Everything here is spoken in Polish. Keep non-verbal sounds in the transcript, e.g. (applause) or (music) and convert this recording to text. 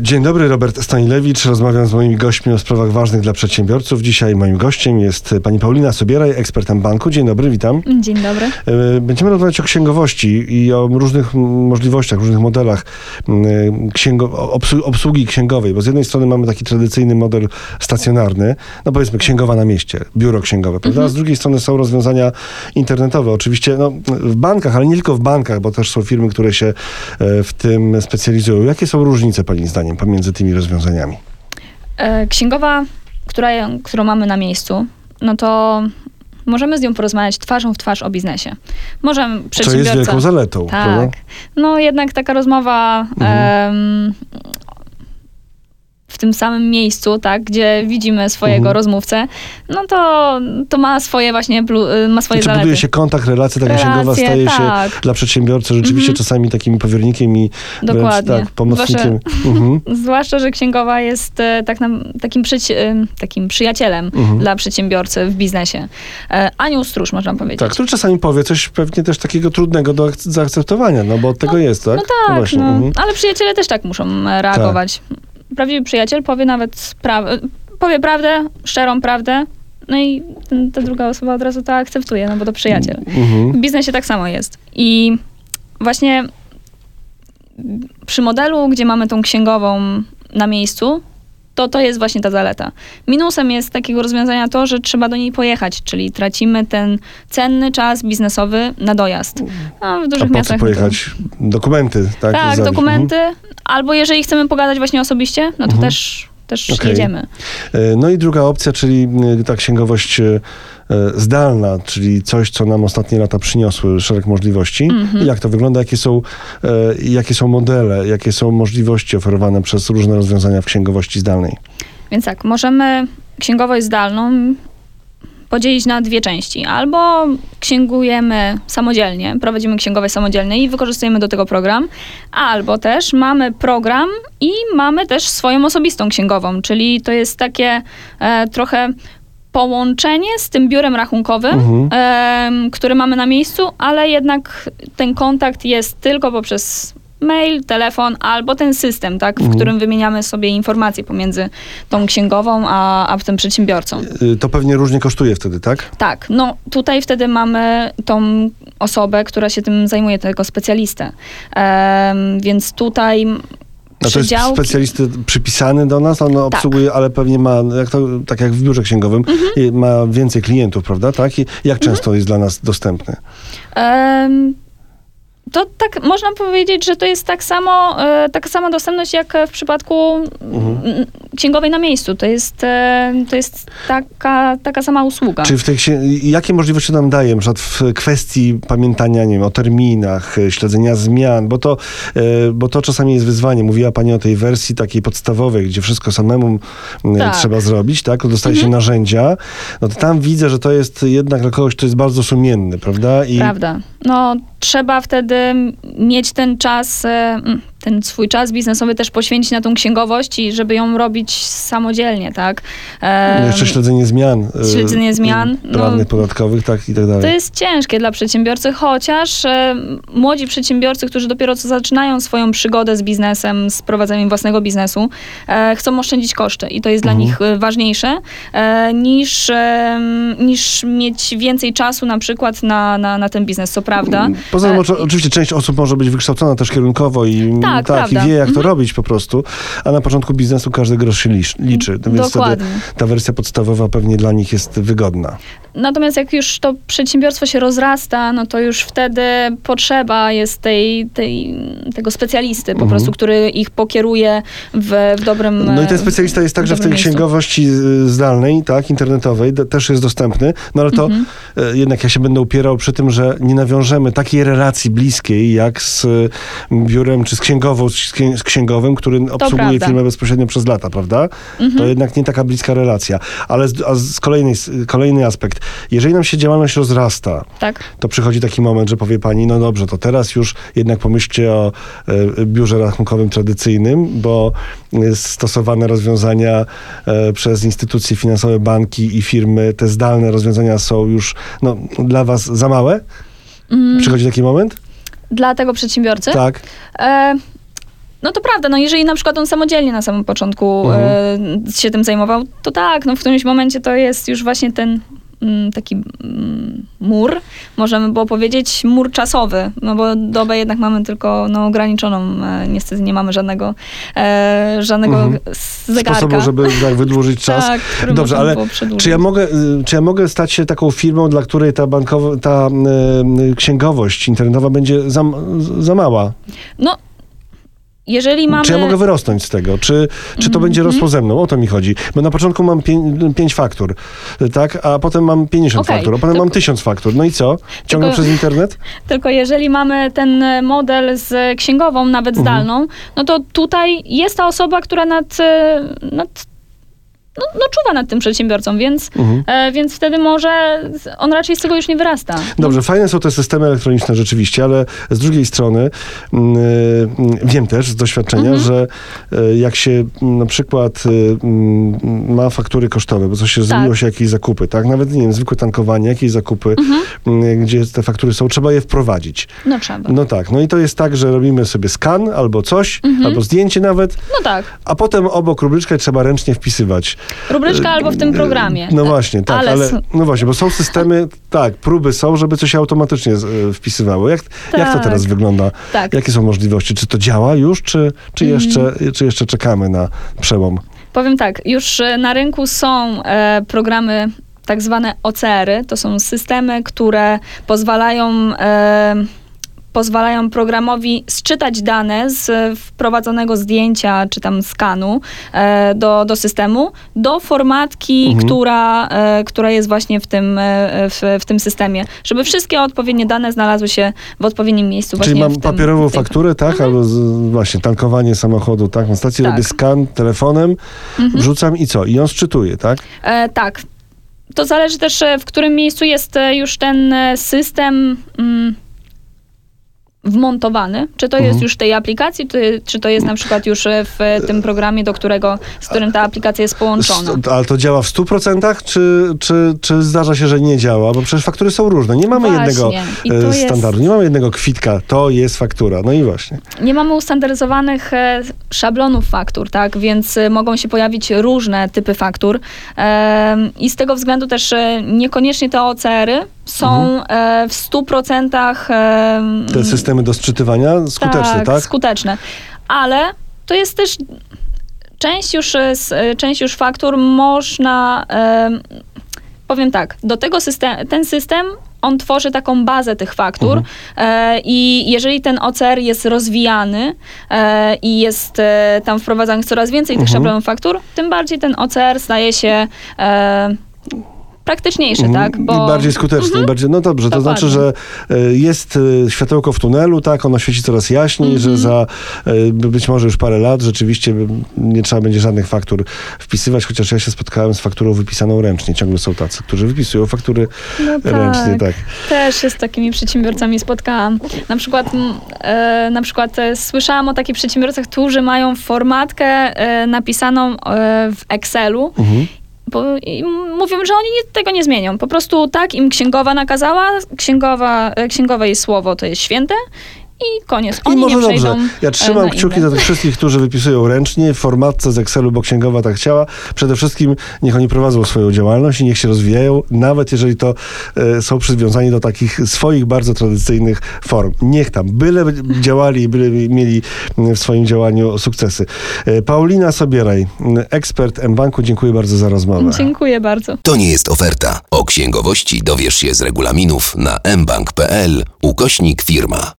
Dzień dobry, Robert Stanilewicz. Rozmawiam z moimi gośćmi o sprawach ważnych dla przedsiębiorców. Dzisiaj moim gościem jest pani Paulina Sobieraj, ekspertem banku. Dzień dobry, witam. Dzień dobry. E, Będziemy rozmawiać o księgowości i o różnych możliwościach, różnych modelach księgo, obsługi księgowej, bo z jednej strony mamy taki tradycyjny model stacjonarny, no powiedzmy księgowa na mieście, biuro księgowe, prawda? A z drugiej strony są rozwiązania internetowe. Oczywiście no, w bankach, ale nie tylko w bankach, bo też są firmy, które się e, w tym specjalizują. Jakie są różnice, pani zdaniem pomiędzy tymi rozwiązaniami? E, księgowa, która, którą mamy na miejscu, no to możemy z nią porozmawiać twarzą w twarz o biznesie. Możemy przedsiębiorca... Co jest wielką zaletą. Tak. Prawda? No jednak taka rozmowa mhm w tym samym miejscu, tak, gdzie widzimy swojego mhm. rozmówcę, no to, to ma swoje właśnie, y, ma swoje znaczy, zalety. buduje się kontakt, relacja, taka Relacje, księgowa staje tak. się dla przedsiębiorcy rzeczywiście mhm. czasami takim powiernikiem i Dokładnie. Wręcz, tak, pomocnikiem. Zwłaszcza, mhm. (laughs) zwłaszcza, że księgowa jest e, tak nam, takim, przyci- e, takim przyjacielem dla przedsiębiorcy w biznesie. E, anioł stróż, można powiedzieć. Tak, który czasami powie coś pewnie też takiego trudnego do zaakceptowania, no bo od tego no, jest, tak? No tak, no, no. ale przyjaciele też tak muszą reagować. Tak prawdziwy przyjaciel powie nawet pra powie prawdę, szczerą prawdę, no i ta druga osoba od razu to akceptuje, no bo to przyjaciel. Mhm. W biznesie tak samo jest. I właśnie przy modelu, gdzie mamy tą księgową na miejscu, to to jest właśnie ta zaleta. Minusem jest takiego rozwiązania to, że trzeba do niej pojechać, czyli tracimy ten cenny czas biznesowy na dojazd. No, w dużych A miastach. Pojechać? Dokumenty, tak? Tak, dokumenty. Mhm. Albo jeżeli chcemy pogadać właśnie osobiście, no to mhm. też też okay. jedziemy. E, no i druga opcja, czyli e, ta księgowość e, zdalna, czyli coś, co nam ostatnie lata przyniosły szereg możliwości. Mm -hmm. Jak to wygląda? Jakie są, jakie są modele, jakie są możliwości oferowane przez różne rozwiązania w księgowości zdalnej? Więc tak, możemy księgowość zdalną podzielić na dwie części. Albo księgujemy samodzielnie, prowadzimy księgowe samodzielnie i wykorzystujemy do tego program, albo też mamy program i mamy też swoją osobistą księgową, czyli to jest takie e, trochę połączenie z tym biurem rachunkowym, mhm. e, który mamy na miejscu, ale jednak ten kontakt jest tylko poprzez mail, telefon albo ten system, tak, w mhm. którym wymieniamy sobie informacje pomiędzy tą księgową a, a tym przedsiębiorcą. Y, to pewnie różnie kosztuje wtedy, tak? Tak. No tutaj wtedy mamy tą osobę, która się tym zajmuje, tego specjalistę. Um, więc tutaj no to jest specjalisty przypisany do nas, on tak. obsługuje, ale pewnie ma, jak to, tak jak w biurze księgowym, mhm. ma więcej klientów, prawda? Tak? I jak mhm. często jest dla nas dostępny? Um, to tak można powiedzieć, że to jest tak samo, e, taka sama dostępność jak w przypadku mhm. księgowej na miejscu. To jest, e, to jest taka, taka sama usługa. Czy w tej, jakie możliwości nam daje, na w kwestii pamiętania nie wiem, o terminach, e, śledzenia zmian, bo to, bo to czasami jest wyzwanie. Mówiła Pani o tej wersji takiej podstawowej, gdzie wszystko samemu tak. trzeba zrobić, tak? Dostaje mhm. się narzędzia. No to tam widzę, że to jest jednak dla kogoś, kto jest bardzo sumienny, prawda? I... Prawda. No trzeba wtedy mieć ten czas, e, ten swój czas biznesowy też poświęcić na tą księgowość i żeby ją robić samodzielnie, tak? No jeszcze śledzenie zmian. E, śledzenie zmian. No, prawnych, no, podatkowych, tak i tak dalej. To jest ciężkie dla przedsiębiorcy, chociaż e, młodzi przedsiębiorcy, którzy dopiero co zaczynają swoją przygodę z biznesem, z prowadzeniem własnego biznesu, e, chcą oszczędzić koszty i to jest mhm. dla nich e, ważniejsze e, niż, e, niż mieć więcej czasu na przykład na, na, na ten biznes, co prawda. Poza tym oczywiście część osób może być wykształcona też kierunkowo i tak, tak, tak i wie, jak to mhm. robić po prostu, a na początku biznesu każdy grosz się liczy, więc wtedy ta wersja podstawowa pewnie dla nich jest wygodna. Natomiast jak już to przedsiębiorstwo się rozrasta, no to już wtedy potrzeba jest tej, tej, tego specjalisty po mhm. prostu, który ich pokieruje w, w dobrym No i ten specjalista jest także w, w tej miejscu. księgowości zdalnej, tak, internetowej, też jest dostępny, no ale to mhm. E, jednak ja się będę upierał przy tym, że nie nawiążemy takiej relacji bliskiej, jak z biurem, czy z księgową, z księgowym, który obsługuje firmę bezpośrednio przez lata, prawda? Mhm. To jednak nie taka bliska relacja. Ale z, a z kolejnej, kolejny aspekt, jeżeli nam się działalność rozrasta, tak. to przychodzi taki moment, że powie pani, no dobrze, to teraz już jednak pomyślcie o e, biurze rachunkowym tradycyjnym, bo stosowane rozwiązania e, przez instytucje finansowe, banki i firmy, te zdalne rozwiązania są już no, dla was za małe? Mm. Przychodzi taki moment? Dla tego przedsiębiorcy? Tak. E No to prawda, no jeżeli na przykład on samodzielnie na samym początku Mhm. e, się tym zajmował, to tak, no w którymś momencie to jest już właśnie ten taki mm, mur, możemy było powiedzieć, mur czasowy, no bo dobę jednak mamy tylko no, ograniczoną, e, niestety nie mamy żadnego, e, żadnego Mhm. zegarka. Sposobu, żeby tak wydłużyć (laughs) czas. Tak, Dobrze, ale. Czy ja, mogę, y, czy ja mogę stać się taką firmą, dla której ta bankowa, ta y, księgowość internetowa będzie za, za mała? No, jeżeli mamy... Czy ja mogę wyrosnąć z tego? Czy, czy to Mhm. będzie rosło ze mną? O to mi chodzi. Bo na początku mam pię- pięć faktur, tak? A potem mam 50 Okej, faktur, a potem tylko- mam 1000 faktur. No i co? Ciągnę Tylko- przez internet? (laughs) Tylko jeżeli mamy ten model z księgową, nawet Mhm. zdalną, no to tutaj jest ta osoba, która nad, nad no, no czuwa nad tym przedsiębiorcą, więc, Mhm. e, więc wtedy może on raczej z tego już nie wyrasta. Dobrze, fajne są te systemy elektroniczne rzeczywiście, ale z drugiej strony mm, y, wiem też z doświadczenia, Mhm. że y, jak się mm, na przykład y, mm, ma faktury kosztowe, bo coś się zrobiło się jakieś zakupy, tak? Nawet nie wiem, zwykłe tankowanie, jakieś zakupy, Mhm. gdzie te faktury są, trzeba je wprowadzić. No trzeba. No tak, no i to jest tak, że robimy sobie skan albo coś, Mhm. albo zdjęcie nawet, No tak, a potem obok rubryczkę trzeba ręcznie wpisywać. Rubryczka albo w tym programie. No właśnie, tak, ale, Ale no właśnie, bo są systemy, tak, próby są, żeby coś automatycznie e, wpisywało. Jak, jak to Tak. teraz wygląda? Tak. Jakie są możliwości? Czy to działa już, czy, czy, Mm. jeszcze, czy jeszcze czekamy na przełom? Powiem tak, już e, na rynku są e, programy tak zwane OCR-y. To są systemy, które pozwalają, e, pozwalają programowi sczytać dane z e, wprowadzonego zdjęcia czy tam skanu e, do, do systemu, do formatki, Mhm. która, e, która jest właśnie w tym, e, w, w tym systemie, żeby wszystkie odpowiednie dane znalazły się w odpowiednim miejscu. Czyli mam tym, papierową fakturę, tak? Albo z, właśnie tankowanie samochodu, tak? Na stacji Tak. robię skan telefonem, wrzucam i co? I on szczytuje, tak? E, tak. To zależy też, e, w którym miejscu jest już ten system mm, wmontowany. Czy to Mhm. jest już w tej aplikacji, czy, czy to jest na przykład już e, w e, tym programie, do którego, z którym ta aplikacja jest połączona. Ale to działa w 100%, czy, czy, czy zdarza się, że nie działa? Bo przecież faktury są różne. Nie mamy Właśnie. jednego e, jest- standardu, nie mamy jednego kwitka. To jest faktura. No i właśnie. Nie mamy ustandaryzowanych szablonów faktur, tak, więc mogą się pojawić różne typy faktur i z tego względu też niekoniecznie te OCR-y są e, w 100% em, Te systemy do sczytywania skuteczne, tak? skuteczne. Ale to jest też część już, e, e, część już faktur można, em, powiem tak, do tego system, ten system on tworzy taką bazę tych faktur Mhm. e, i jeżeli ten OCR jest rozwijany e, i jest e, tam wprowadzanych coraz więcej tych Mhm. szablonów faktur, tym bardziej ten OCR staje się e, praktyczniejszy, Mhm. tak? Bo I bardziej skuteczny. I bardziej, no dobrze, to znaczy, że e, jest e, światełko w tunelu, tak, ono świeci coraz jaśniej, Mhm. że za e, być może już parę lat rzeczywiście nie trzeba będzie żadnych faktur wpisywać, chociaż ja się spotkałem z fakturą wypisaną ręcznie. Ciągle są tacy, którzy wypisują faktury No ręcznie, tak. Też się z takimi przedsiębiorcami spotkałam. Na przykład, e, na przykład e, słyszałam o takich przedsiębiorcach, którzy mają formatkę e, napisaną w Excelu. Mhm. Bo, mówią, że oni nie, tego nie zmienią. Po prostu tak im księgowa nakazała, księgowa, e, księgowe jej słowo to jest święte i koniec. I Oni może nie dobrze. Ja e, trzymam kciuki za tych wszystkich, którzy wypisują ręcznie w formatce z Excelu, bo księgowa tak chciała. Przede wszystkim niech oni prowadzą swoją działalność i niech się rozwijają, nawet jeżeli to e, są przywiązani do takich swoich bardzo tradycyjnych form. Niech tam, byle działali, byle mieli w swoim działaniu sukcesy. E, Paulina Sobieraj, ekspert mBanku, dziękuję bardzo za rozmowę. Dziękuję bardzo. To nie jest oferta. O księgowości dowiesz się z regulaminów na mbank.pl ukośnik firma.